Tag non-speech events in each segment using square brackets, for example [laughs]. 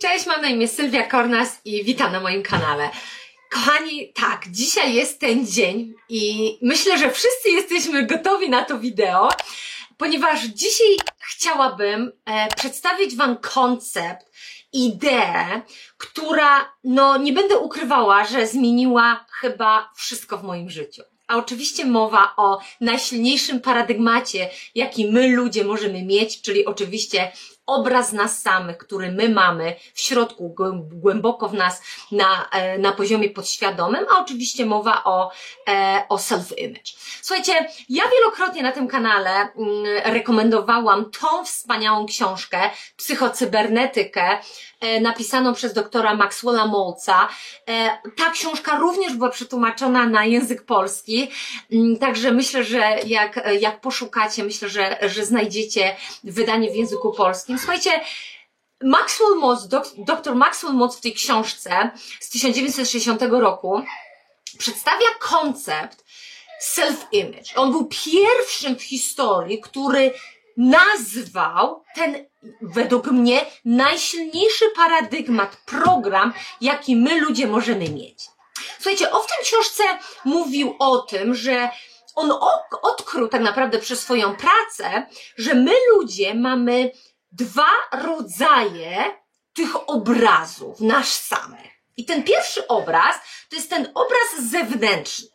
Cześć, mam na imię Sylwia Kornas i witam na moim kanale. Kochani, tak, dzisiaj jest ten dzień i myślę, że wszyscy jesteśmy gotowi na to wideo, ponieważ dzisiaj chciałabym e, przedstawić Wam koncept, ideę, która, no nie będę ukrywała, że zmieniła chyba wszystko w moim życiu. A oczywiście mowa o najsilniejszym paradygmacie, jaki my ludzie możemy mieć, czyli oczywiście obraz nas samych, który my mamy w środku, głęboko w nas, na, e, na poziomie podświadomym, a oczywiście mowa o, e, o self-image. Słuchajcie, ja wielokrotnie na tym kanale mm, rekomendowałam tą wspaniałą książkę, psychocybernetykę, e, napisaną przez doktora Maxwella Molca. Ta książka również była przetłumaczona na język polski, mm, także myślę, że jak, jak poszukacie, myślę, że, że znajdziecie wydanie w języku polskim. Słuchajcie, Maxwell Moss, dr Maxwell Moss w tej książce z 1960 roku przedstawia koncept self-image. On był pierwszym w historii, który nazwał ten, według mnie, najsilniejszy paradygmat, program, jaki my ludzie możemy mieć. Słuchajcie, on w tej książce mówił o tym, że on odkrył tak naprawdę przez swoją pracę, że my ludzie mamy dwa rodzaje tych obrazów, nasz samych. I ten pierwszy obraz to jest ten obraz zewnętrzny.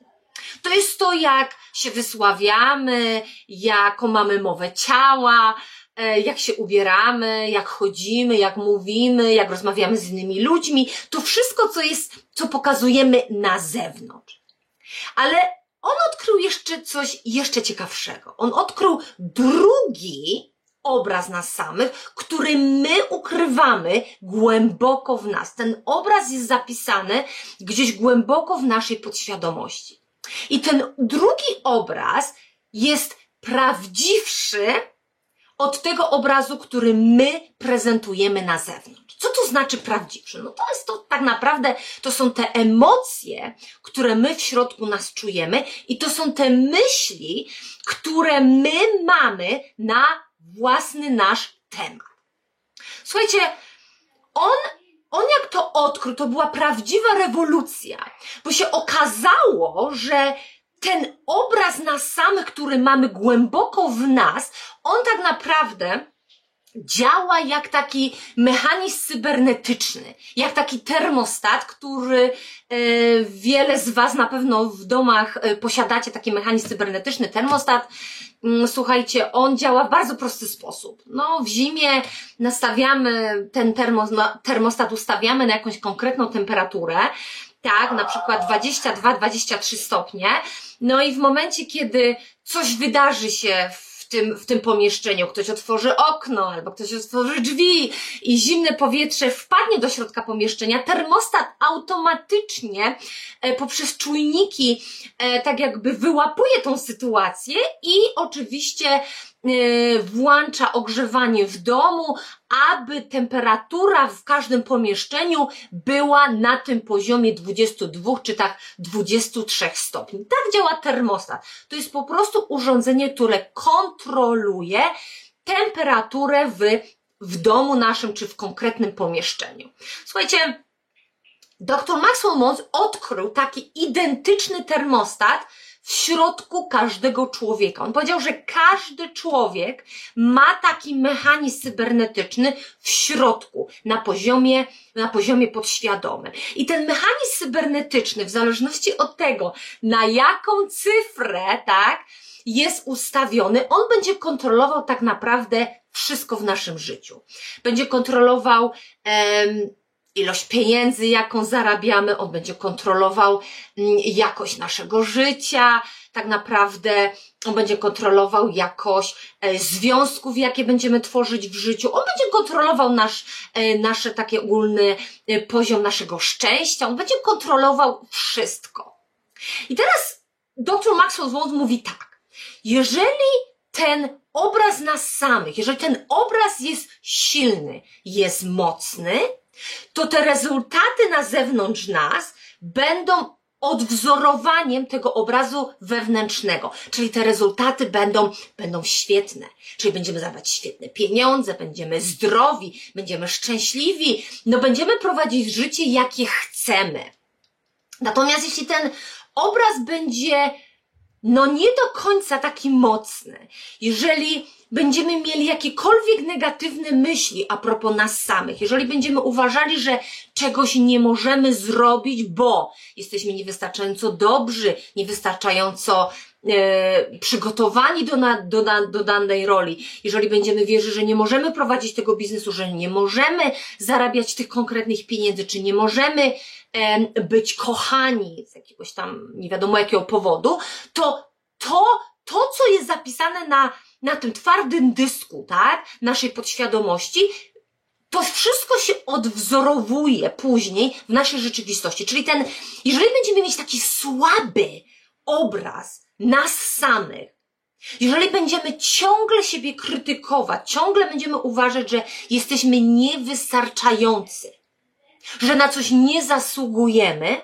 To jest to, jak się wysławiamy, jaką mamy mowę ciała, e, jak się ubieramy, jak chodzimy, jak mówimy, jak rozmawiamy z innymi ludźmi. To wszystko, co jest, co pokazujemy na zewnątrz. Ale on odkrył jeszcze coś jeszcze ciekawszego. On odkrył drugi obraz nas samych, który my ukrywamy głęboko w nas. Ten obraz jest zapisany gdzieś głęboko w naszej podświadomości. I ten drugi obraz jest prawdziwszy od tego obrazu, który my prezentujemy na zewnątrz. Co to znaczy prawdziwszy? No to jest to tak naprawdę, to są te emocje, które my w środku nas czujemy i to są te myśli, które my mamy na własny nasz temat. Słuchajcie, on, on jak to odkrył, to była prawdziwa rewolucja, bo się okazało, że ten obraz nas samych, który mamy głęboko w nas, on tak naprawdę działa jak taki mechanizm cybernetyczny, jak taki termostat, który e, wiele z Was na pewno w domach e, posiadacie taki mechanizm cybernetyczny, termostat. Mm, słuchajcie, on działa w bardzo prosty sposób. No, w zimie nastawiamy ten termostat, ustawiamy na jakąś konkretną temperaturę, tak, na przykład 22-23 stopnie. No i w momencie, kiedy coś wydarzy się w w tym, w tym pomieszczeniu. Ktoś otworzy okno albo ktoś otworzy drzwi i zimne powietrze wpadnie do środka pomieszczenia. Termostat automatycznie e, poprzez czujniki e, tak jakby wyłapuje tą sytuację i oczywiście włącza ogrzewanie w domu, aby temperatura w każdym pomieszczeniu była na tym poziomie 22 czy tak 23 stopni. Tak działa termostat. To jest po prostu urządzenie, które kontroluje temperaturę w, w domu naszym czy w konkretnym pomieszczeniu. Słuchajcie, dr Maxwell Mons odkrył taki identyczny termostat, w środku każdego człowieka. On powiedział, że każdy człowiek ma taki mechanizm cybernetyczny w środku, na poziomie, na poziomie podświadomym. I ten mechanizm cybernetyczny, w zależności od tego, na jaką cyfrę, tak, jest ustawiony, on będzie kontrolował tak naprawdę wszystko w naszym życiu. Będzie kontrolował, em, ilość pieniędzy, jaką zarabiamy, on będzie kontrolował mm, jakość naszego życia, tak naprawdę on będzie kontrolował jakość e, związków, jakie będziemy tworzyć w życiu, on będzie kontrolował nasz, e, nasze takie ogólny e, poziom naszego szczęścia, on będzie kontrolował wszystko. I teraz dr Maxwell Wond mówi tak, jeżeli ten obraz nas samych, jeżeli ten obraz jest silny, jest mocny, to te rezultaty na zewnątrz nas będą odwzorowaniem tego obrazu wewnętrznego. Czyli te rezultaty będą, będą świetne. Czyli będziemy zarabiać świetne pieniądze, będziemy zdrowi, będziemy szczęśliwi, no będziemy prowadzić życie, jakie chcemy. Natomiast jeśli ten obraz będzie no nie do końca taki mocny, jeżeli będziemy mieli jakiekolwiek negatywne myśli a propos nas samych, jeżeli będziemy uważali, że czegoś nie możemy zrobić, bo jesteśmy niewystarczająco dobrzy, niewystarczająco e, przygotowani do, na, do, do danej roli, jeżeli będziemy wierzyć, że nie możemy prowadzić tego biznesu, że nie możemy zarabiać tych konkretnych pieniędzy, czy nie możemy e, być kochani z jakiegoś tam nie wiadomo jakiego powodu, to to, to co jest zapisane na na tym twardym dysku, tak, naszej podświadomości, to wszystko się odwzorowuje później w naszej rzeczywistości. Czyli ten, jeżeli będziemy mieć taki słaby obraz nas samych, jeżeli będziemy ciągle siebie krytykować, ciągle będziemy uważać, że jesteśmy niewystarczający, że na coś nie zasługujemy,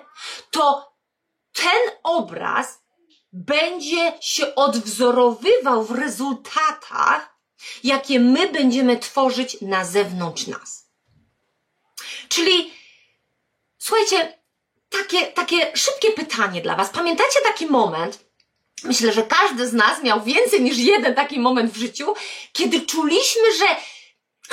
to ten obraz będzie się odwzorowywał w rezultatach, jakie my będziemy tworzyć na zewnątrz nas. Czyli, słuchajcie, takie, takie szybkie pytanie dla Was. Pamiętacie taki moment, myślę, że każdy z nas miał więcej niż jeden taki moment w życiu, kiedy czuliśmy, że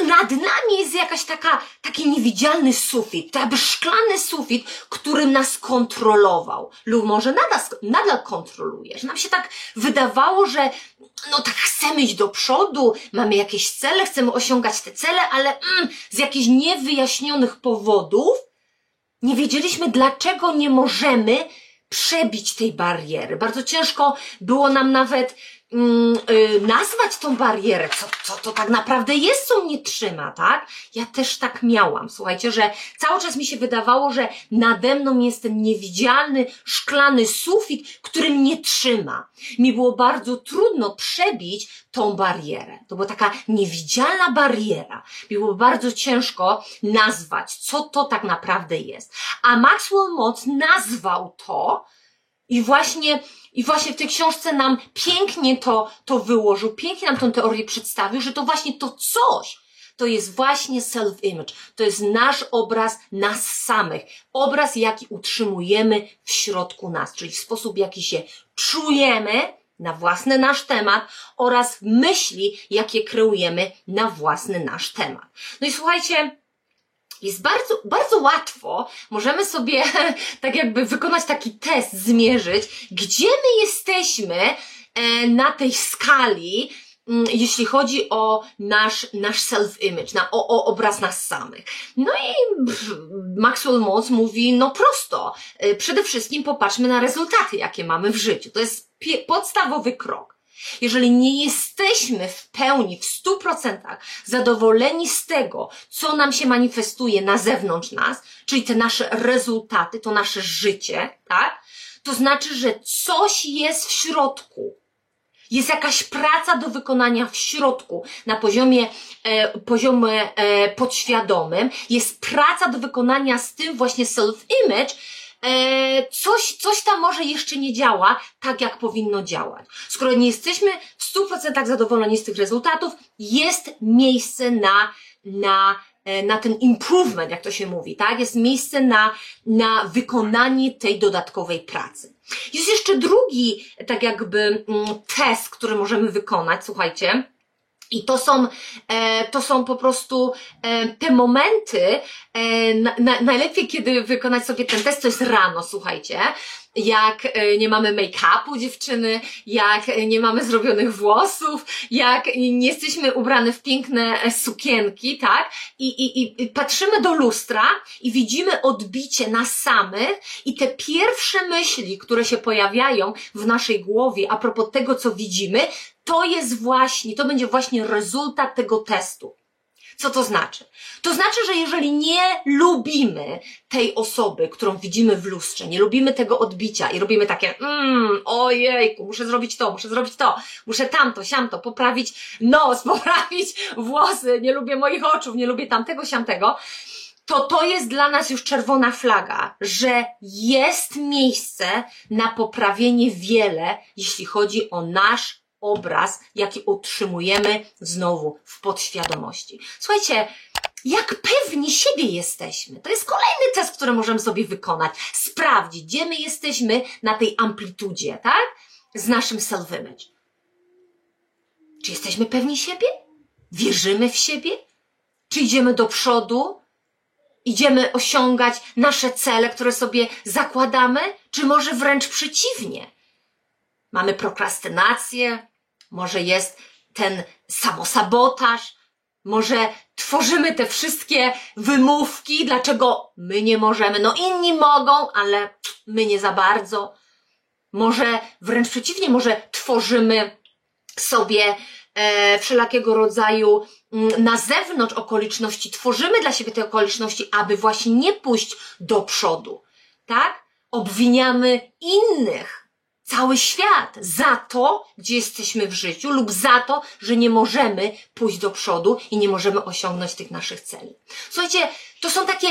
nad nami jest jakaś taka, taki niewidzialny sufit, jakby szklany sufit, który nas kontrolował. Lub może nadal, nadal kontroluje. Że nam się tak wydawało, że no tak chcemy iść do przodu, mamy jakieś cele, chcemy osiągać te cele, ale mm, z jakichś niewyjaśnionych powodów nie wiedzieliśmy, dlaczego nie możemy przebić tej bariery. Bardzo ciężko było nam nawet nazwać tą barierę, co, co to tak naprawdę jest, co mnie trzyma, tak? Ja też tak miałam. Słuchajcie, że cały czas mi się wydawało, że nade mną jest ten niewidzialny, szklany sufit, który mnie trzyma. Mi było bardzo trudno przebić tą barierę. To była taka niewidzialna bariera. Mi było bardzo ciężko nazwać, co to tak naprawdę jest. A Maxwell Mott nazwał to i właśnie i właśnie w tej książce nam pięknie to, to wyłożył, pięknie nam tę teorię przedstawił, że to właśnie to coś, to jest właśnie self-image. To jest nasz obraz nas samych. Obraz, jaki utrzymujemy w środku nas, czyli w sposób, jaki się czujemy na własny nasz temat oraz myśli, jakie kreujemy na własny nasz temat. No i słuchajcie, jest bardzo, bardzo łatwo, możemy sobie [laughs] tak jakby wykonać taki test, zmierzyć, gdzie my jesteśmy e, na tej skali, mm, jeśli chodzi o nasz, nasz self-image, na, o, o obraz nas samych. No i Maxwell Moss mówi, no prosto, e, przede wszystkim popatrzmy na rezultaty, jakie mamy w życiu. To jest podstawowy krok. Jeżeli nie jesteśmy w pełni, w stu procentach zadowoleni z tego, co nam się manifestuje na zewnątrz nas, czyli te nasze rezultaty, to nasze życie, tak? To znaczy, że coś jest w środku. Jest jakaś praca do wykonania w środku, na poziomie, e, poziomie e, podświadomym. Jest praca do wykonania z tym właśnie self-image, coś, coś tam może jeszcze nie działa tak, jak powinno działać. Skoro nie jesteśmy w 100% zadowoleni z tych rezultatów, jest miejsce na, na, e, na ten improvement, jak to się mówi, tak? Jest miejsce na, na wykonanie tej dodatkowej pracy. Jest jeszcze drugi, tak jakby, mm, test, który możemy wykonać, słuchajcie, i to są, e, to są po prostu e, te momenty, e, na, na, najlepiej kiedy wykonać sobie ten test, to jest rano, słuchajcie, jak nie mamy make-upu dziewczyny, jak nie mamy zrobionych włosów, jak nie jesteśmy ubrane w piękne sukienki, tak? I, i, i patrzymy do lustra i widzimy odbicie nas samych i te pierwsze myśli, które się pojawiają w naszej głowie a propos tego, co widzimy, to jest właśnie, to będzie właśnie rezultat tego testu. Co to znaczy? To znaczy, że jeżeli nie lubimy tej osoby, którą widzimy w lustrze, nie lubimy tego odbicia i robimy takie, mmm, ojejku, muszę zrobić to, muszę zrobić to, muszę tamto, siamto, poprawić nos, [laughs] poprawić włosy, nie lubię moich oczu, nie lubię tamtego, siamtego, to to jest dla nas już czerwona flaga, że jest miejsce na poprawienie wiele, jeśli chodzi o nasz obraz, jaki utrzymujemy znowu w podświadomości. Słuchajcie, jak pewni siebie jesteśmy. To jest kolejny test, który możemy sobie wykonać. Sprawdzić, gdzie my jesteśmy na tej amplitudzie, tak? Z naszym self-image. Czy jesteśmy pewni siebie? Wierzymy w siebie? Czy idziemy do przodu? Idziemy osiągać nasze cele, które sobie zakładamy? Czy może wręcz przeciwnie? Mamy prokrastynację, może jest ten samosabotaż, może tworzymy te wszystkie wymówki, dlaczego my nie możemy. No inni mogą, ale my nie za bardzo. Może wręcz przeciwnie, może tworzymy sobie e, wszelakiego rodzaju m, mm, na zewnątrz okoliczności, tworzymy dla siebie te okoliczności, aby właśnie nie pójść do przodu. Tak? Obwiniamy innych cały świat za to, gdzie jesteśmy w życiu lub za to, że nie możemy pójść do przodu i nie możemy osiągnąć tych naszych celi. Słuchajcie, to są takie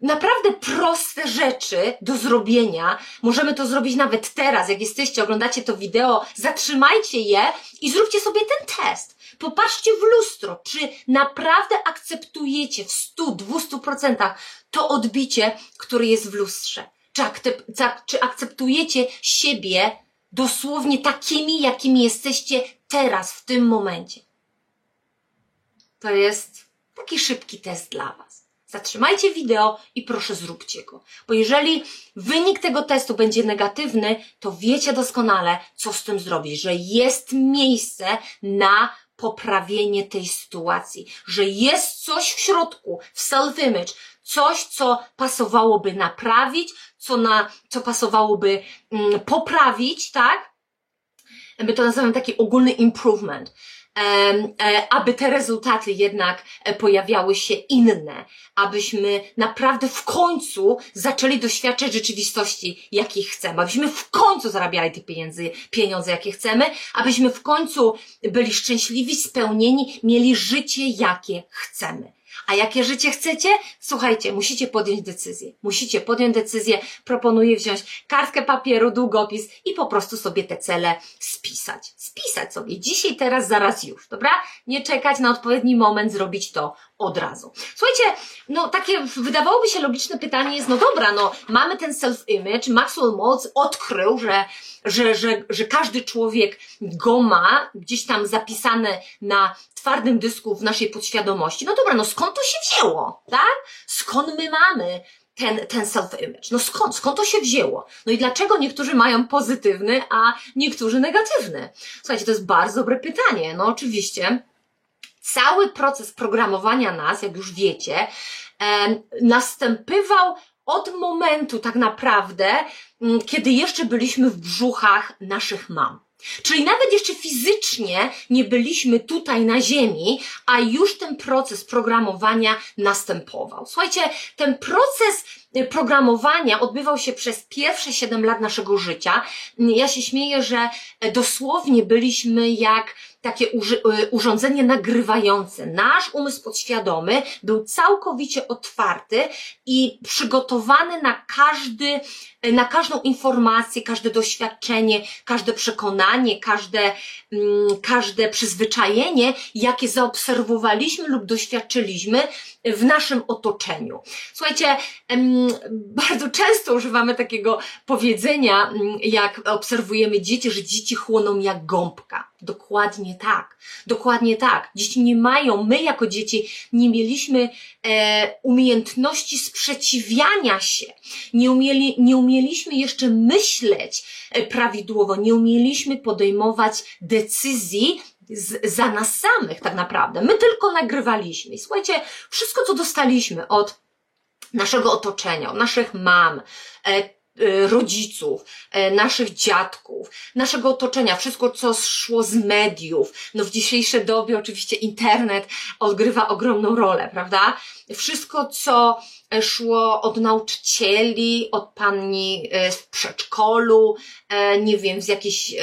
naprawdę proste rzeczy do zrobienia. Możemy to zrobić nawet teraz, jak jesteście, oglądacie to wideo, zatrzymajcie je i zróbcie sobie ten test. Popatrzcie w lustro, czy naprawdę akceptujecie w 100-200% to odbicie, które jest w lustrze. Czy, akceptujecie siebie dosłownie takimi, jakimi jesteście teraz, w tym momencie? To jest taki szybki test dla Was. Zatrzymajcie wideo i proszę zróbcie go. Bo jeżeli wynik tego testu będzie negatywny, to wiecie doskonale, co z tym zrobić, że jest miejsce na poprawienie tej sytuacji, że jest coś w środku, w self-image, coś, co pasowałoby naprawić, co, na, co pasowałoby mm, poprawić, tak? My to nazywamy taki ogólny improvement. E, aby te rezultaty jednak e, pojawiały się inne, abyśmy naprawdę w końcu zaczęli doświadczać rzeczywistości, jakich chcemy, abyśmy w końcu zarabiali te pieniądze, pieniądze, jakie chcemy, abyśmy w końcu byli szczęśliwi, spełnieni, mieli życie, jakie chcemy. A jakie życie chcecie? Słuchajcie, musicie podjąć decyzję. Musicie podjąć decyzję. Proponuję wziąć kartkę papieru, długopis i po prostu sobie te cele spisać. Spisać sobie dzisiaj, teraz, zaraz już, dobra? Nie czekać na odpowiedni moment, zrobić to od razu. Słuchajcie, no takie wydawałoby się logiczne pytanie jest, no dobra, no mamy ten self-image, Maxwell Maltz odkrył, że, że, że, że każdy człowiek go ma gdzieś tam zapisane na twardym dysku w naszej podświadomości. No dobra, no skąd to się wzięło, tak? Skąd my mamy ten, ten self-image? No skąd? Skąd to się wzięło? No i dlaczego niektórzy mają pozytywny, a niektórzy negatywny? Słuchajcie, to jest bardzo dobre pytanie. No oczywiście, cały proces programowania nas, jak już wiecie, następował od momentu tak naprawdę, kiedy jeszcze byliśmy w brzuchach naszych mam. Czyli nawet jeszcze fizycznie nie byliśmy tutaj na Ziemi, a już ten proces programowania następował. Słuchajcie, ten proces y, programowania odbywał się przez pierwsze 7 lat naszego życia. Ja się śmieję, że dosłownie byliśmy jak takie y, urządzenie nagrywające. Nasz umysł podświadomy był całkowicie otwarty i przygotowany na każdy, na każdą informację, każde doświadczenie, każde przekonanie, każde, mm, każde przyzwyczajenie, jakie zaobserwowaliśmy lub doświadczyliśmy w naszym otoczeniu. Słuchajcie, bardzo często używamy takiego powiedzenia, mm, jak obserwujemy dzieci, że dzieci chłoną jak gąbka. Dokładnie tak. Dokładnie tak. Dzieci nie mają, my jako dzieci nie mieliśmy e, umiejętności sprzeciwiania się. Nie, umieli, nie umieliśmy jeszcze myśleć e, prawidłowo, nie umieliśmy podejmować decyzji z, za nas samych tak naprawdę. My tylko nagrywaliśmy. I słuchajcie, wszystko co dostaliśmy od naszego otoczenia, od naszych mam, e, rodziców, e, naszych dziadków, naszego otoczenia, wszystko co szło z mediów. No w dzisiejszej dobie oczywiście internet odgrywa ogromną rolę, prawda? Wszystko co szło od nauczycieli, od pani w przedszkolu, nie wiem, z jakiegoś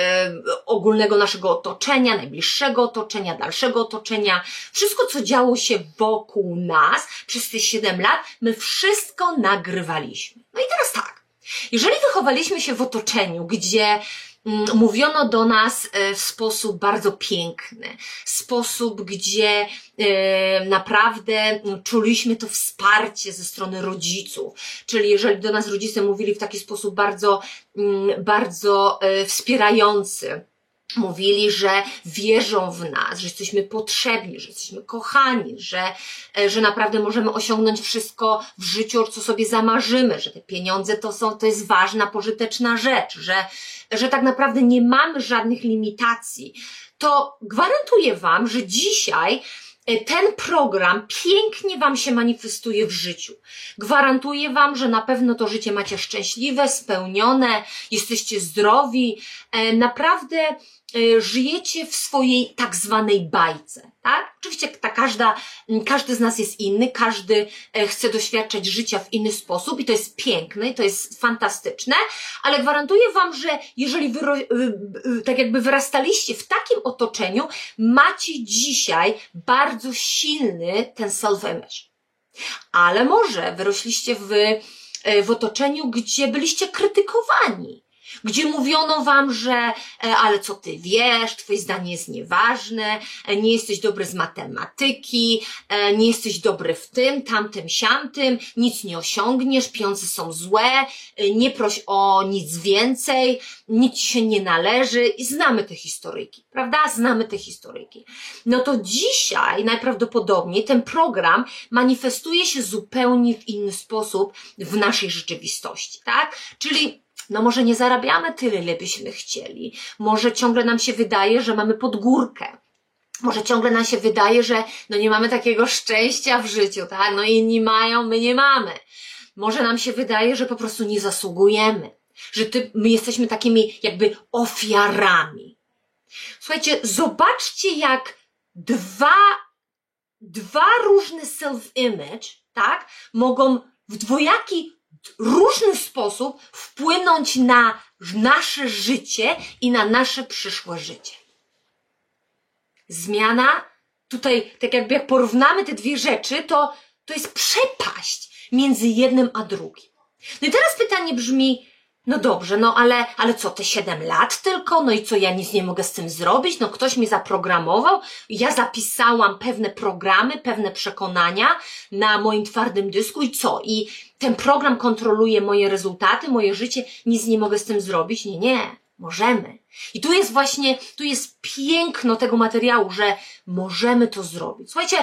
ogólnego naszego otoczenia, najbliższego otoczenia, dalszego otoczenia. Wszystko co działo się wokół nas przez te 7 lat, my wszystko nagrywaliśmy. No i teraz tak. Jeżeli wychowaliśmy się w otoczeniu, gdzie mm, mówiono do nas e, w sposób bardzo piękny, sposób, gdzie e, naprawdę czuliśmy to wsparcie ze strony rodziców. Czyli jeżeli do nas rodzice mówili w taki sposób bardzo, mm, bardzo e, wspierający, Mówili, że wierzą w nas, że jesteśmy potrzebni, że jesteśmy kochani, że, e, że naprawdę możemy osiągnąć wszystko w życiu, co sobie zamarzymy, że te pieniądze to są, to jest ważna, pożyteczna rzecz, że, że tak naprawdę nie mamy żadnych limitacji. To gwarantuję Wam, że dzisiaj E, ten program pięknie Wam się manifestuje w życiu. Gwarantuję Wam, że na pewno to życie macie szczęśliwe, spełnione, jesteście zdrowi, e, naprawdę żyjecie w swojej tak zwanej bajce, tak? Oczywiście ta każda, każdy z nas jest inny, każdy chce doświadczać życia w inny sposób i to jest piękne, i to jest fantastyczne, ale gwarantuję Wam, że jeżeli wy, tak jakby wyrastaliście w takim otoczeniu, macie dzisiaj bardzo silny ten self-image. Ale może wyrośliście w, e, w otoczeniu, gdzie byliście krytykowani, gdzie mówiono wam, że e, ale co ty wiesz, twoje zdanie jest nieważne, e, nie jesteś dobry z matematyki, e, nie jesteś dobry w tym, tamtym, siamtym, nic nie osiągniesz, pieniądze są złe, nie proś o nic więcej, nic się nie należy i znamy te historyjki, prawda? Znamy te historyjki. No to dzisiaj najprawdopodobniej ten program manifestuje się zupełnie w inny sposób w naszej rzeczywistości, tak? Czyli no może nie zarabiamy tyle, ile byśmy chcieli. Może ciągle nam się wydaje, że mamy podgórkę. Może ciągle nam się wydaje, że no nie mamy takiego szczęścia w życiu, tak? No inni mają, my nie mamy. Może nam się wydaje, że po prostu nie zasługujemy. Że ty, my jesteśmy takimi jakby ofiarami. Słuchajcie, zobaczcie jak dwa, dwa różne self-image, tak? Mogą w dwojaki różny sposób wpłynąć na nasze życie i na nasze przyszłe życie. Zmiana, tutaj, tak jakby jak porównamy te dwie rzeczy, to, to jest przepaść między jednym a drugim. No i teraz pytanie brzmi, no dobrze, no ale, ale co, te 7 lat tylko? No i co, ja nic nie mogę z tym zrobić? No ktoś mi zaprogramował, ja zapisałam pewne programy, pewne przekonania na moim twardym dysku i co? I ten program kontroluje moje rezultaty, moje życie, nic nie mogę z tym zrobić? Nie, nie. Możemy. I tu jest właśnie, tu jest piękno tego materiału, że możemy to zrobić. Słuchajcie,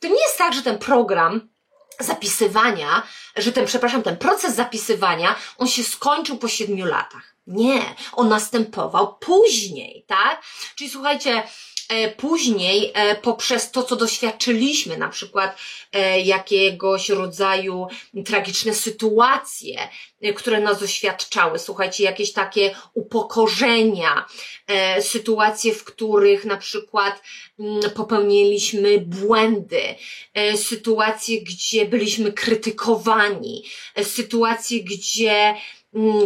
to nie jest tak, że ten program zapisywania, że ten, przepraszam, ten proces zapisywania, on się skończył po siedmiu latach. Nie, on następował później, tak? Czyli słuchajcie, później e, poprzez to, co doświadczyliśmy, na przykład e, jakiegoś rodzaju tragiczne sytuacje, które nas doświadczały, słuchajcie, jakieś takie upokorzenia, sytuacje, w których na przykład mm, popełniliśmy błędy, sytuacje, gdzie byliśmy krytykowani, sytuacje, gdzie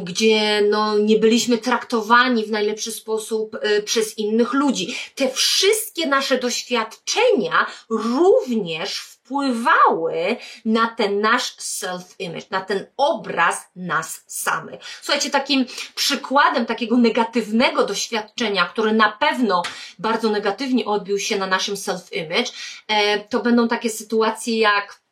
gdzie no, nie byliśmy traktowani w najlepszy sposób y, przez innych ludzi. Te wszystkie nasze doświadczenia również wpływały na ten nasz self-image, na ten obraz nas samych. Słuchajcie, takim przykładem takiego negatywnego doświadczenia, które na pewno bardzo negatywnie odbił się na naszym self-image, e, to będą takie sytuacje jak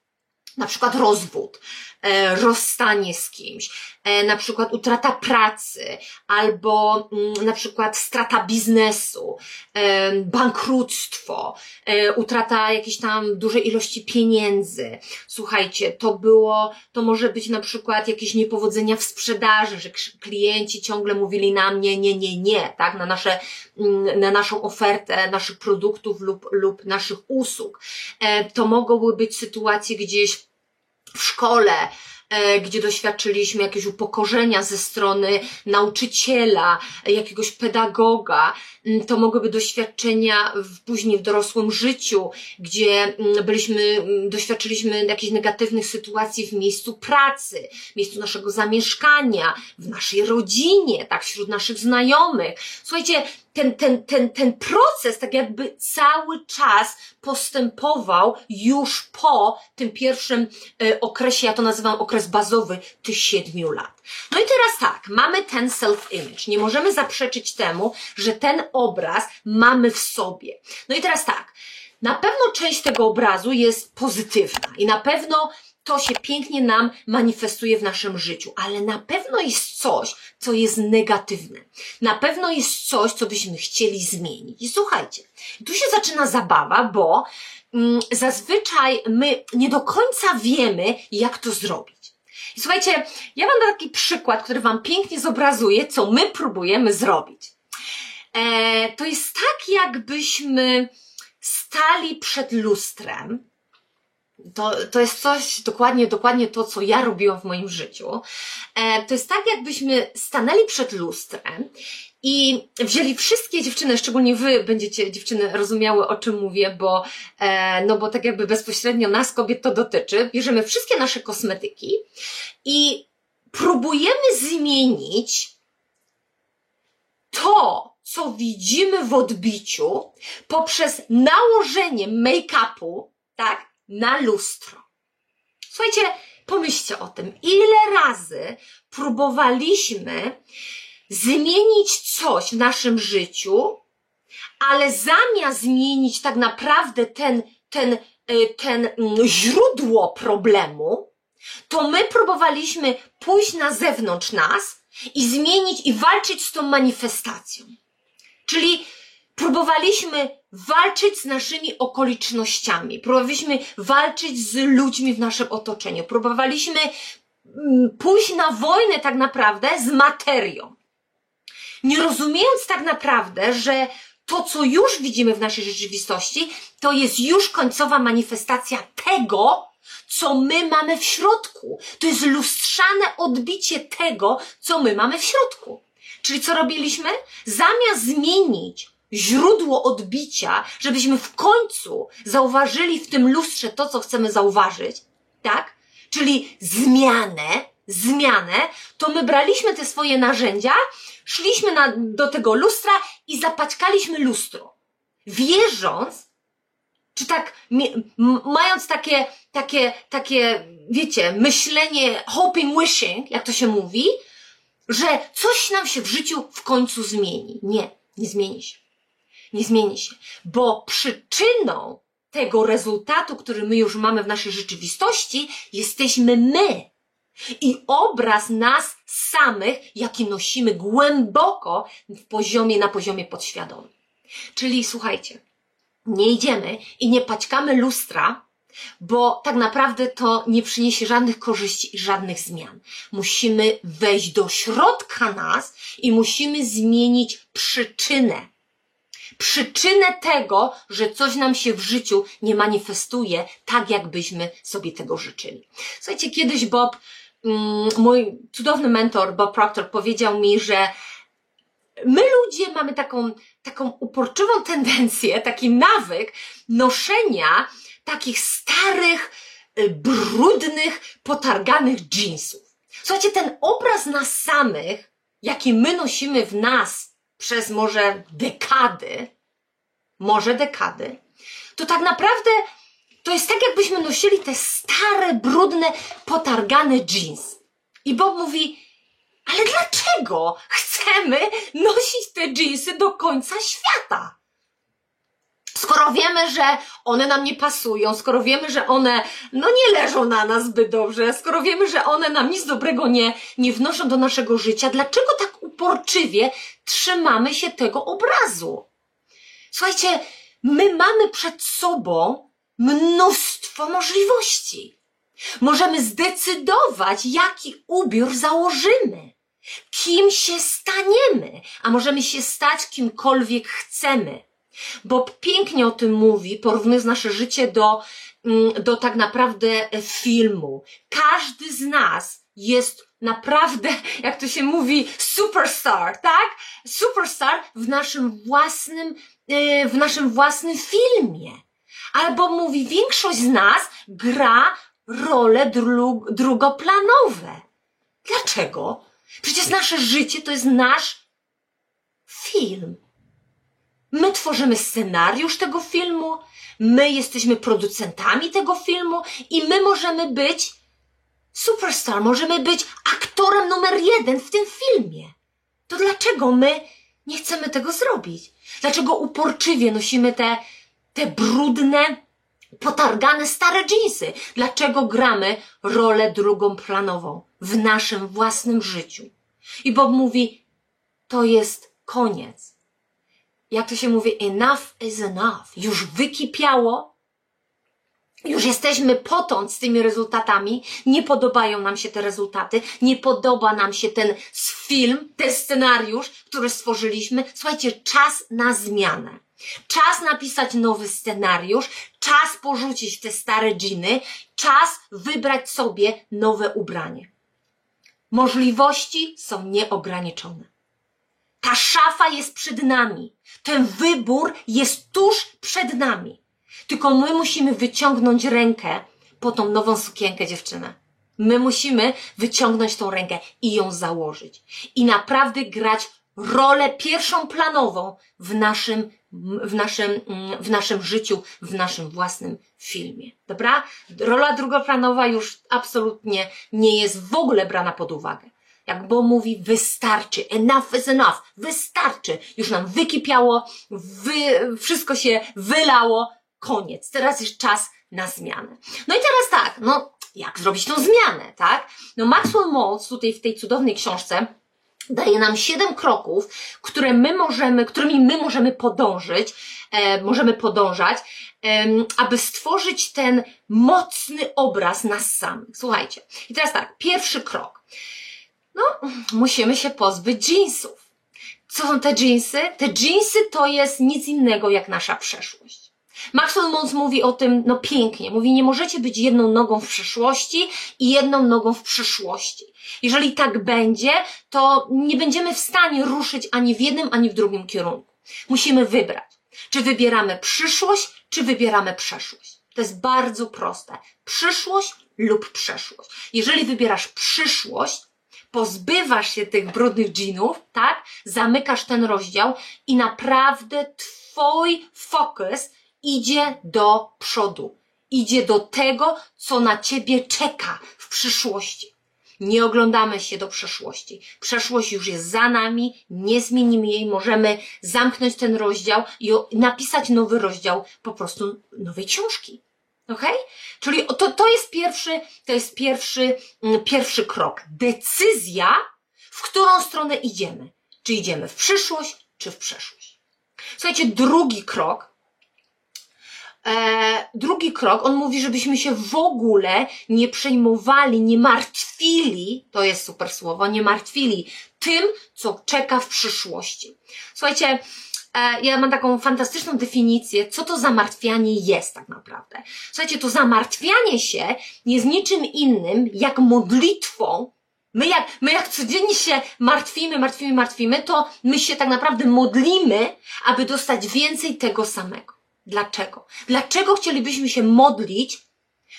na przykład rozwód, e, rozstanie z kimś, e, na przykład utrata pracy, albo mm, na przykład strata biznesu, e, bankructwo, utrata jakiejś tam dużej ilości pieniędzy. Słuchajcie, to było, to może być na przykład jakieś niepowodzenia w sprzedaży, że klienci ciągle mówili na mnie nie, nie, nie, tak, na nasze, mm, na naszą ofertę naszych produktów lub, lub naszych usług. To mogłyby być sytuacje gdzieś w szkole, e, gdzie doświadczyliśmy jakiegoś upokorzenia ze strony nauczyciela, jakiegoś pedagoga. To mogłyby doświadczenia w, później w dorosłym życiu, gdzie byliśmy, doświadczyliśmy jakichś negatywnych sytuacji w miejscu pracy, w miejscu naszego zamieszkania, w naszej rodzinie, tak, wśród naszych znajomych. Słuchajcie, ten, ten, ten, ten proces tak jakby cały czas postępował już po tym pierwszym e, okresie, ja to nazywam okres bazowy, tych siedmiu lat. No i teraz tak, mamy ten self-image. Nie możemy zaprzeczyć temu, że ten obraz mamy w sobie. No i teraz tak, na pewno część tego obrazu jest pozytywna i na pewno to się pięknie nam manifestuje w naszym życiu, ale na pewno jest coś, co jest negatywne. Na pewno jest coś, co byśmy chcieli zmienić. I słuchajcie, tu się zaczyna zabawa, bo mm, zazwyczaj my nie do końca wiemy, jak to zrobić. I słuchajcie, ja mam taki przykład, który Wam pięknie zobrazuje, co my próbujemy zrobić. E, to jest tak, jakbyśmy stali przed lustrem, to, to jest coś, dokładnie, dokładnie to, co ja robiłam w moim życiu. E, to jest tak, jakbyśmy stanęli przed lustrem i wzięli wszystkie dziewczyny, szczególnie wy będziecie dziewczyny rozumiały, o czym mówię, bo, e, no bo tak jakby bezpośrednio nas, kobiet, to dotyczy. Bierzemy wszystkie nasze kosmetyki i próbujemy zmienić to, co widzimy w odbiciu poprzez nałożenie make-upu, tak? Na lustro. Słuchajcie, pomyślcie o tym, ile razy próbowaliśmy zmienić coś w naszym życiu, ale zamiast zmienić tak naprawdę ten, ten, e, ten mm, źródło problemu, to my próbowaliśmy pójść na zewnątrz nas i zmienić i walczyć z tą manifestacją. Czyli próbowaliśmy walczyć z naszymi okolicznościami, próbowaliśmy walczyć z ludźmi w naszym otoczeniu, próbowaliśmy mm, pójść na wojnę tak naprawdę z materią. Nie rozumiejąc tak naprawdę, że to, co już widzimy w naszej rzeczywistości, to jest już końcowa manifestacja tego, co my mamy w środku. To jest lustrzane odbicie tego, co my mamy w środku. Czyli co robiliśmy? Zamiast zmienić źródło odbicia, żebyśmy w końcu zauważyli w tym lustrze to, co chcemy zauważyć, tak? Czyli zmianę, zmianę, to my braliśmy te swoje narzędzia, szliśmy na, do tego lustra i zapaćkaliśmy lustro. Wierząc, czy tak, mając takie, takie, takie, wiecie, myślenie hoping, wishing, jak to się mówi, że coś nam się w życiu w końcu zmieni. Nie, nie zmieni się nie zmieni się, bo przyczyną tego rezultatu, który my już mamy w naszej rzeczywistości, jesteśmy my. I obraz nas samych, jaki nosimy głęboko w poziomie, na poziomie podświadomym. Czyli słuchajcie, nie idziemy i nie paćkamy lustra, bo tak naprawdę to nie przyniesie żadnych korzyści i żadnych zmian. Musimy wejść do środka nas i musimy zmienić przyczynę przyczynę tego, że coś nam się w życiu nie manifestuje tak, jakbyśmy sobie tego życzyli. Słuchajcie, kiedyś Bob, mm, mój cudowny mentor Bob Proctor powiedział mi, że my ludzie mamy taką, taką uporczywą tendencję, taki nawyk noszenia takich starych, y, brudnych, potarganych jeansów. Słuchajcie, ten obraz nas samych, jaki my nosimy w nas przez może dekady, może dekady, to tak naprawdę to jest tak, jakbyśmy nosili te stare, brudne, potargane jeans. I Bob mówi, ale dlaczego chcemy nosić te jeansy do końca świata? Skoro wiemy, że one nam nie pasują, skoro wiemy, że one no nie leżą na nas zbyt dobrze, skoro wiemy, że one nam nic dobrego nie, nie wnoszą do naszego życia, dlaczego tak uporczywie trzymamy się tego obrazu? Słuchajcie, my mamy przed sobą mnóstwo możliwości. Możemy zdecydować, jaki ubiór założymy, kim się staniemy, a możemy się stać kimkolwiek chcemy. Bob pięknie o tym mówi, porównując nasze życie do, mm, do tak naprawdę filmu. Każdy z nas jest naprawdę, [laughs] jak to się mówi, superstar, tak? Superstar w naszym własnym, y, w naszym własnym filmie. Albo mówi, większość z nas gra role dru drugoplanowe. Dlaczego? Przecież nasze życie to jest nasz film. My tworzymy scenariusz tego filmu, my jesteśmy producentami tego filmu i my możemy być superstar, możemy być aktorem numer jeden w tym filmie. To dlaczego my nie chcemy tego zrobić? Dlaczego uporczywie nosimy te, te brudne, potargane stare dżinsy? Dlaczego gramy rolę drugą planową w naszym własnym życiu? I Bob mówi, to jest koniec. Jak to się mówi, enough is enough. Już wykipiało, już jesteśmy potąd z tymi rezultatami, nie podobają nam się te rezultaty, nie podoba nam się ten film, ten scenariusz, który stworzyliśmy. Słuchajcie, czas na zmianę. Czas napisać nowy scenariusz, czas porzucić te stare dżiny, czas wybrać sobie nowe ubranie. Możliwości są nieograniczone. Ta szafa jest przed nami. Ten wybór jest tuż przed nami. Tylko my musimy wyciągnąć rękę po tą nową sukienkę dziewczynę. My musimy wyciągnąć tą rękę i ją założyć. I naprawdę grać rolę pierwszą planową w naszym, w naszym, w naszym życiu, w naszym własnym filmie. Dobra? Rola drugoplanowa już absolutnie nie jest w ogóle brana pod uwagę. Jak Bo mówi, wystarczy, enough is enough, wystarczy. Już nam wykipiało, wy, wszystko się wylało, koniec. Teraz jest czas na zmianę. No i teraz tak, no jak zrobić tą zmianę, tak? No Maxwell Maltz tutaj w tej cudownej książce daje nam siedem kroków, które my możemy, którymi my możemy podążyć, e, możemy podążać, e, aby stworzyć ten mocny obraz nas samych. Słuchajcie. I teraz tak, pierwszy krok. No, musimy się pozbyć jeansów. Co są te jeansy? Te jeansy to jest nic innego jak nasza przeszłość. Maxwell Mons mówi o tym, no pięknie, mówi, nie możecie być jedną nogą w przeszłości i jedną nogą w przyszłości. Jeżeli tak będzie, to nie będziemy w stanie ruszyć ani w jednym, ani w drugim kierunku. Musimy wybrać, czy wybieramy przyszłość, czy wybieramy przeszłość. To jest bardzo proste. Przyszłość lub przeszłość. Jeżeli wybierasz przyszłość, pozbywasz się tych brudnych dżinów, tak? Zamykasz ten rozdział i naprawdę twój fokus idzie do przodu. Idzie do tego, co na ciebie czeka w przyszłości. Nie oglądamy się do przeszłości. Przeszłość już jest za nami, nie zmienimy jej, możemy zamknąć ten rozdział i napisać nowy rozdział po prostu nowej książki. Ok? Czyli to, to jest pierwszy, to jest pierwszy, mm, pierwszy krok. Decyzja, w którą stronę idziemy. Czy idziemy w przyszłość, czy w przeszłość. Słuchajcie, drugi krok E, drugi krok, on mówi, żebyśmy się w ogóle nie przejmowali, nie martwili, to jest super słowo, nie martwili tym, co czeka w przyszłości. Słuchajcie, ja mam taką fantastyczną definicję, co to zamartwianie jest tak naprawdę. Słuchajcie, to zamartwianie się jest niczym innym jak modlitwą, My jak, my jak codziennie się martwimy, martwimy, martwimy, to my się tak naprawdę modlimy, aby dostać więcej tego samego. Dlaczego? Dlaczego chcielibyśmy się modlić,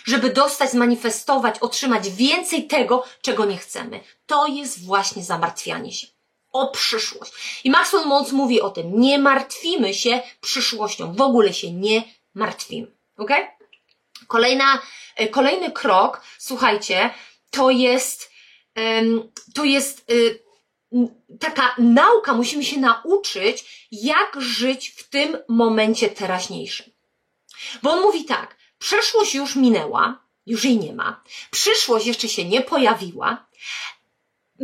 żeby dostać, zmanifestować, otrzymać więcej tego, czego nie chcemy? To jest właśnie zamartwianie się o przyszłość. I Maxwell Maltz mówi o tym. Nie martwimy się przyszłością. W ogóle się nie martwimy. Ok? Kolejna, e, kolejny krok, słuchajcie, to jest, to jest y, taka nauka, musimy się nauczyć, jak żyć w tym momencie teraźniejszym. Bo on mówi tak, przeszłość już minęła, już jej nie ma, przyszłość jeszcze się nie pojawiła.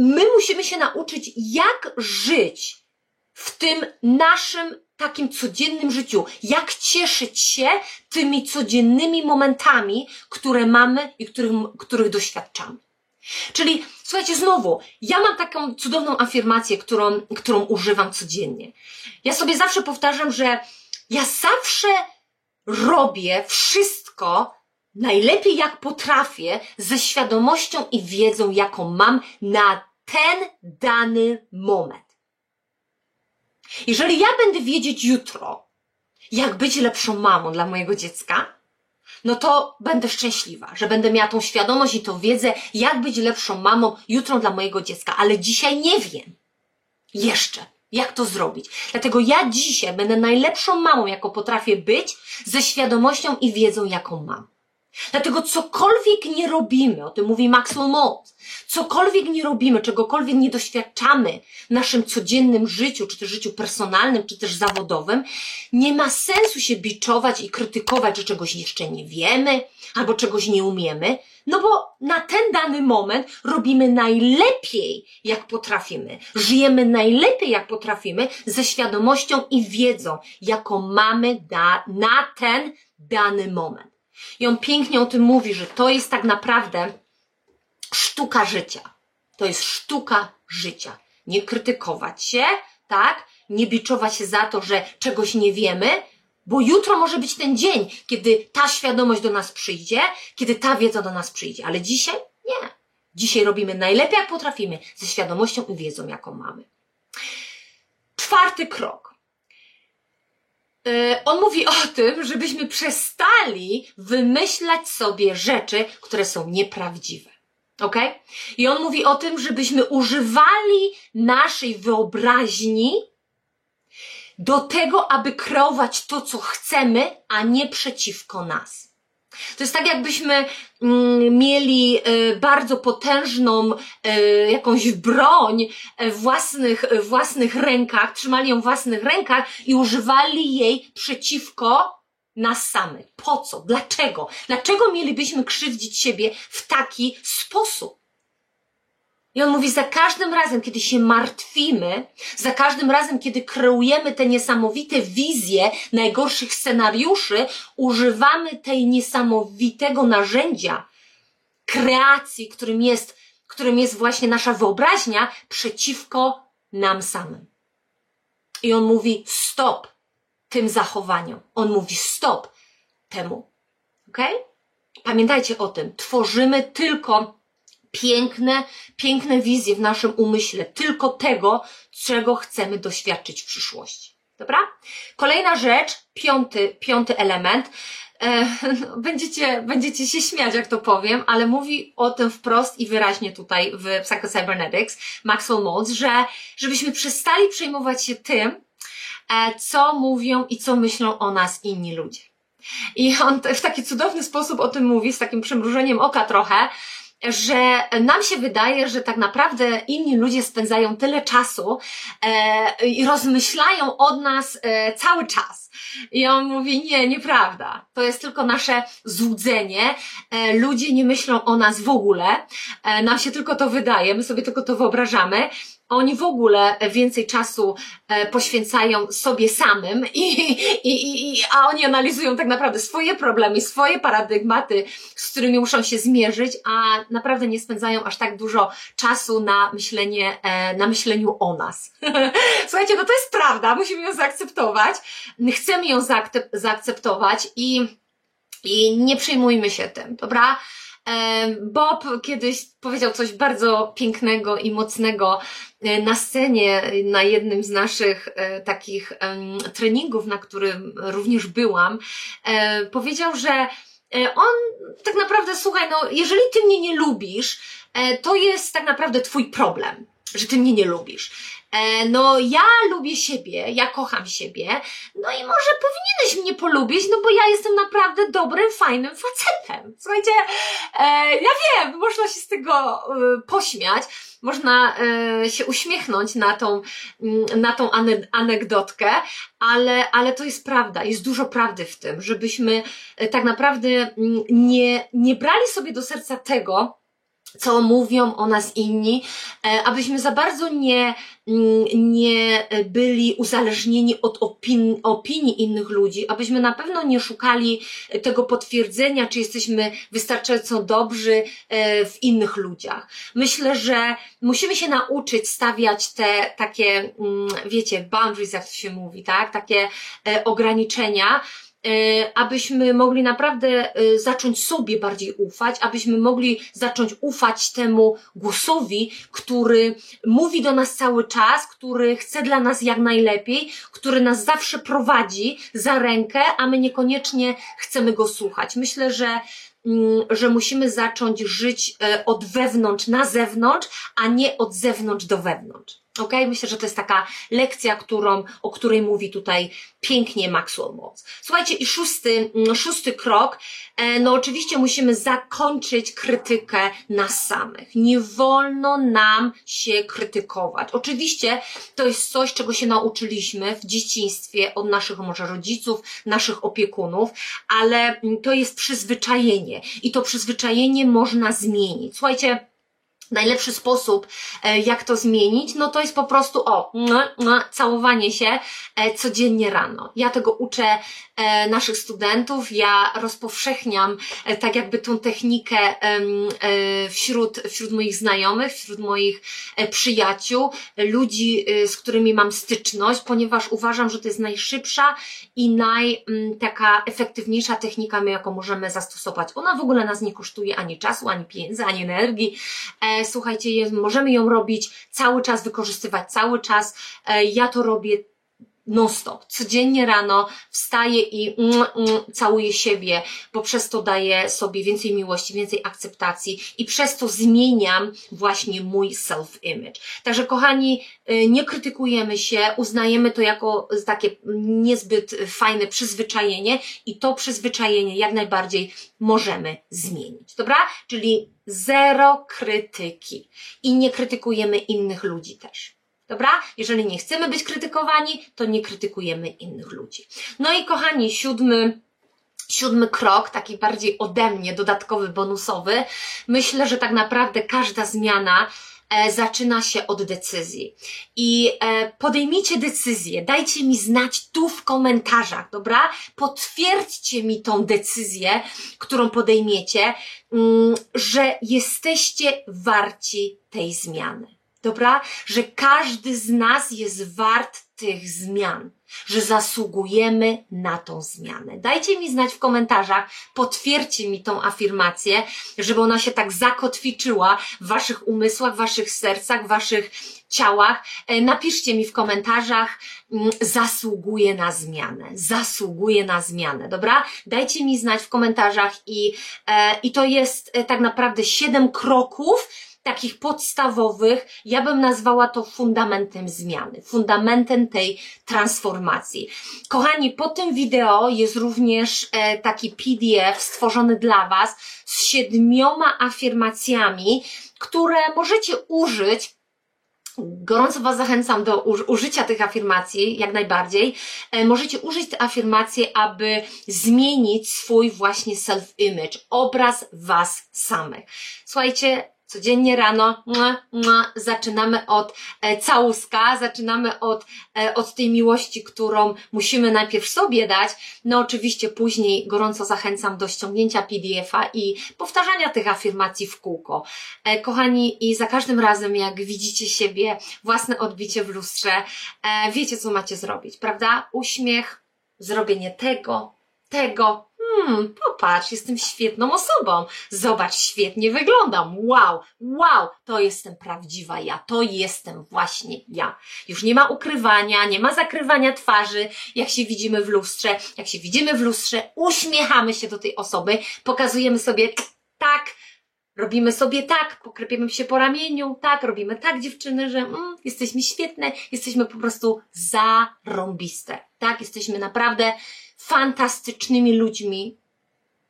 My musimy się nauczyć, jak żyć w tym naszym takim codziennym życiu, jak cieszyć się tymi codziennymi momentami, które mamy i których, których doświadczamy. Czyli słuchajcie, znowu, ja mam taką cudowną afirmację, którą, którą używam codziennie. Ja sobie zawsze powtarzam, że Ja zawsze robię wszystko najlepiej jak potrafię, ze świadomością i wiedzą, jaką mam na ten dany moment. Jeżeli ja będę wiedzieć jutro, jak być lepszą mamą dla mojego dziecka, no to będę szczęśliwa, że będę miała tą świadomość i tą wiedzę, jak być lepszą mamą jutro dla mojego dziecka, ale dzisiaj nie wiem. Jeszcze. Jak to zrobić? Dlatego ja dzisiaj będę najlepszą mamą, jaką potrafię być, ze świadomością i wiedzą, jaką mam. Dlatego cokolwiek nie robimy, o tym mówi Maxwell Maltz, cokolwiek nie robimy, czegokolwiek nie doświadczamy w naszym codziennym życiu, czy też życiu personalnym, czy też zawodowym, nie ma sensu się biczować i krytykować, że czegoś jeszcze nie wiemy, albo czegoś nie umiemy, no bo na ten dany moment robimy najlepiej, jak potrafimy. Żyjemy najlepiej, jak potrafimy, ze świadomością i wiedzą, jaką mamy na ten dany moment. I on pięknie o tym mówi, że to jest tak naprawdę sztuka życia. To jest sztuka życia. Nie krytykować się, tak? Nie biczować się za to, że czegoś nie wiemy, bo jutro może być ten dzień, kiedy ta świadomość do nas przyjdzie, kiedy ta wiedza do nas przyjdzie. Ale dzisiaj nie. Dzisiaj robimy najlepiej, jak potrafimy, ze świadomością i wiedzą, jaką mamy. Czwarty krok on mówi o tym, żebyśmy przestali wymyślać sobie rzeczy, które są nieprawdziwe. Ok? I on mówi o tym, żebyśmy używali naszej wyobraźni do tego, aby kreować to, co chcemy, a nie przeciwko nas. To jest tak, jakbyśmy mm, mieli y, bardzo potężną y, jakąś broń w własnych, w własnych rękach, trzymali ją w własnych rękach i używali jej przeciwko nas samych. Po co? Dlaczego? Dlaczego mielibyśmy krzywdzić siebie w taki sposób? I on mówi, za każdym razem, kiedy się martwimy, za każdym razem, kiedy kreujemy te niesamowite wizje najgorszych scenariuszy, używamy tej niesamowitego narzędzia kreacji, którym jest, którym jest właśnie nasza wyobraźnia przeciwko nam samym. I on mówi, stop tym zachowaniom. On mówi, stop temu. Ok? Pamiętajcie o tym. Tworzymy tylko piękne, piękne wizje w naszym umyśle, tylko tego, czego chcemy doświadczyć w przyszłości. Dobra? Kolejna rzecz, piąty, piąty element. E, no, będziecie, będziecie się śmiać, jak to powiem, ale mówi o tym wprost i wyraźnie tutaj w Psycho-Cybernetics Maxwell Maltz, że żebyśmy przestali przejmować się tym, e, co mówią i co myślą o nas inni ludzie. I on w taki cudowny sposób o tym mówi, z takim przymrużeniem oka trochę, że nam się wydaje, że tak naprawdę inni ludzie spędzają tyle czasu e, i rozmyślają od nas e, cały czas. I on mówi, nie, nieprawda. To jest tylko nasze złudzenie. E, ludzie nie myślą o nas w ogóle. E, nam się tylko to wydaje, my sobie tylko to wyobrażamy oni w ogóle więcej czasu e, poświęcają sobie samym i, i, i, a oni analizują tak naprawdę swoje problemy, swoje paradygmaty, z którymi muszą się zmierzyć, a naprawdę nie spędzają aż tak dużo czasu na myślenie, e, na myśleniu o nas. [laughs] Słuchajcie, no to jest prawda, musimy ją zaakceptować, chcemy ją zaakceptować i, i nie przejmujmy się tym, dobra? Bob kiedyś powiedział coś bardzo pięknego i mocnego e, na scenie, na jednym z naszych e, takich treningów, na którym również byłam. E, powiedział, że on tak naprawdę, słuchaj, no, jeżeli ty mnie nie lubisz, to jest tak naprawdę twój problem, że ty mnie nie lubisz. E, no ja lubię siebie, ja kocham siebie, no i może powinieneś mnie polubić, no bo ja jestem naprawdę dobrym, fajnym facetem. Słuchajcie, e, ja wiem, można się z tego e, pośmiać, można się uśmiechnąć na tą, mm, na tą anegdotkę, ale, ale to jest prawda, jest dużo prawdy w tym, żebyśmy tak naprawdę mm, nie, nie brali sobie do serca tego, co mówią o nas inni, e, abyśmy za bardzo nie, mm, nie byli uzależnieni od opinii, opinii innych ludzi, abyśmy na pewno nie szukali tego potwierdzenia, czy jesteśmy wystarczająco dobrzy e, w innych ludziach. Myślę, że musimy się nauczyć stawiać te takie, mm, wiecie, boundaries, jak to się mówi, tak? Takie e, ograniczenia, E, abyśmy mogli naprawdę e, zacząć sobie bardziej ufać, abyśmy mogli zacząć ufać temu głosowi, który mówi do nas cały czas, który chce dla nas jak najlepiej, który nas zawsze prowadzi za rękę, a my niekoniecznie chcemy go słuchać. Myślę, że mm, że musimy zacząć żyć e, od wewnątrz na zewnątrz, a nie od zewnątrz do wewnątrz. Ok, myślę, że to jest taka lekcja, którą, o której mówi tutaj pięknie Maxwell Maltz. Słuchajcie, i szósty, mm, szósty krok, e, no oczywiście musimy zakończyć krytykę nas samych. Nie wolno nam się krytykować. Oczywiście to jest coś, czego się nauczyliśmy w dzieciństwie od naszych może rodziców, naszych opiekunów, ale mm, to jest przyzwyczajenie i to przyzwyczajenie można zmienić. Słuchajcie, Najlepszy sposób, e, jak to zmienić, no to jest po prostu o, całowanie się e, codziennie rano. Ja tego uczę e, naszych studentów, ja rozpowszechniam tak jakby tą technikę wśród, wśród moich znajomych, wśród moich przyjaciół, ludzi, z którymi mam styczność, ponieważ uważam, że to jest najszybsza i naj taka efektywniejsza technika, jaką możemy zastosować. Ona w ogóle nas nie kosztuje ani czasu, ani pieniędzy, ani energii słuchajcie, możemy ją robić cały czas, wykorzystywać cały czas. E, ja to robię non-stop. Codziennie rano wstaję i mm, mm, całuję siebie, bo przez to daję sobie więcej miłości, więcej akceptacji i przez to zmieniam właśnie mój self-image. Także kochani, y, nie krytykujemy się, uznajemy to jako takie niezbyt fajne przyzwyczajenie i to przyzwyczajenie jak najbardziej możemy zmienić. Dobra? Czyli zero krytyki i nie krytykujemy innych ludzi też. Dobra? Jeżeli nie chcemy być krytykowani, to nie krytykujemy innych ludzi. No i kochani, siódmy, siódmy krok, taki bardziej ode mnie, dodatkowy, bonusowy. Myślę, że tak naprawdę każda zmiana e, zaczyna się od decyzji. I e, podejmijcie decyzję, dajcie mi znać tu w komentarzach, dobra? Potwierdźcie mi tą decyzję, którą podejmiecie, mm, że jesteście warci tej zmiany. Dobra? Że każdy z nas jest wart tych zmian, że zasługujemy na tą zmianę. Dajcie mi znać w komentarzach, potwierdźcie mi tą afirmację, żeby ona się tak zakotwiczyła w waszych umysłach, w waszych sercach, w waszych ciałach. E, napiszcie mi w komentarzach, mm, zasługuje na zmianę, zasługuje na zmianę, dobra? Dajcie mi znać w komentarzach i, e, i to jest e, tak naprawdę siedem kroków, takich podstawowych, ja bym nazwała to fundamentem zmiany, fundamentem tej transformacji. Kochani, po tym wideo jest również e, taki PDF stworzony dla Was z siedmioma afirmacjami, które możecie użyć Gorąco Was zachęcam do użycia tych afirmacji, jak najbardziej. E, możecie użyć te afirmacje, aby zmienić swój właśnie self-image, obraz Was samych. Słuchajcie, codziennie rano mua, mua, zaczynamy od e, całuska, zaczynamy od, e, od tej miłości, którą musimy najpierw sobie dać. No oczywiście później gorąco zachęcam do ściągnięcia PDF-a i powtarzania tych afirmacji w kółko. E, kochani, i za każdym razem, jak widzicie siebie, własne odbicie w lustrze, wiecie, co macie zrobić, prawda? Uśmiech, zrobienie tego, tego, hmm, popatrz, jestem świetną osobą. Zobacz, świetnie wyglądam. Wow, wow, to jestem prawdziwa ja. To jestem właśnie ja. Już nie ma ukrywania, nie ma zakrywania twarzy, jak się widzimy w lustrze. Jak się widzimy w lustrze, uśmiechamy się do tej osoby, pokazujemy sobie tak, Robimy sobie tak, pokrepiemy się po ramieniu, tak, robimy tak dziewczyny, że mm, jesteśmy świetne, jesteśmy po prostu zarąbiste. Tak, jesteśmy naprawdę fantastycznymi ludźmi.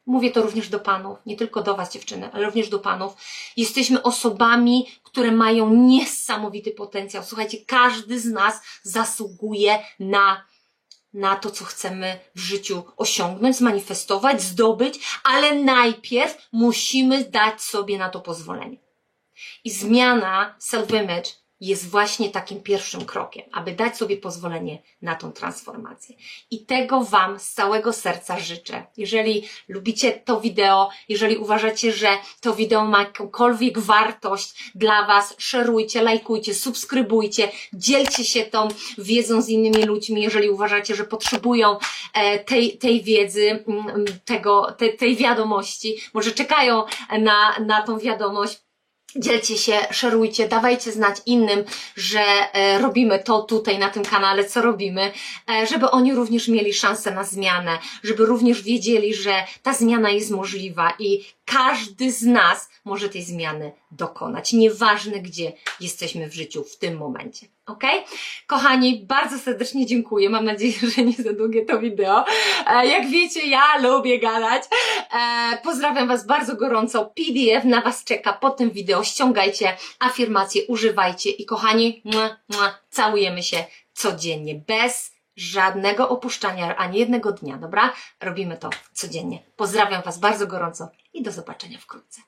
Mówię to również do panów, nie tylko do was dziewczyny, ale również do panów. Jesteśmy osobami, które mają niesamowity potencjał. Słuchajcie, każdy z nas zasługuje na na to, co chcemy w życiu osiągnąć, zmanifestować, zdobyć, ale najpierw musimy dać sobie na to pozwolenie. I zmiana self-image jest właśnie takim pierwszym krokiem, aby dać sobie pozwolenie na tą transformację. I tego Wam z całego serca życzę. Jeżeli lubicie to wideo, jeżeli uważacie, że to wideo ma jakąkolwiek wartość dla Was, szerujcie, lajkujcie, subskrybujcie, dzielcie się tą wiedzą z innymi ludźmi, jeżeli uważacie, że potrzebują e, tej, tej wiedzy, mm, tego, te, tej wiadomości, może czekają na, na tą wiadomość, Dzielcie się, szerujcie, dawajcie znać innym, że e, robimy to tutaj na tym kanale, co robimy, e, żeby oni również mieli szansę na zmianę, żeby również wiedzieli, że ta zmiana jest możliwa i każdy z nas może tej zmiany dokonać, nieważne gdzie jesteśmy w życiu w tym momencie. Ok? Kochani, bardzo serdecznie dziękuję. Mam nadzieję, że nie za długie to wideo. E, jak wiecie, ja lubię gadać. E, pozdrawiam Was bardzo gorąco. PDF na Was czeka pod tym wideo. Ściągajcie afirmacje, używajcie i kochani, całujemy się codziennie, bez żadnego opuszczania ani jednego dnia, dobra? Robimy to codziennie. Pozdrawiam Was bardzo gorąco i do zobaczenia wkrótce.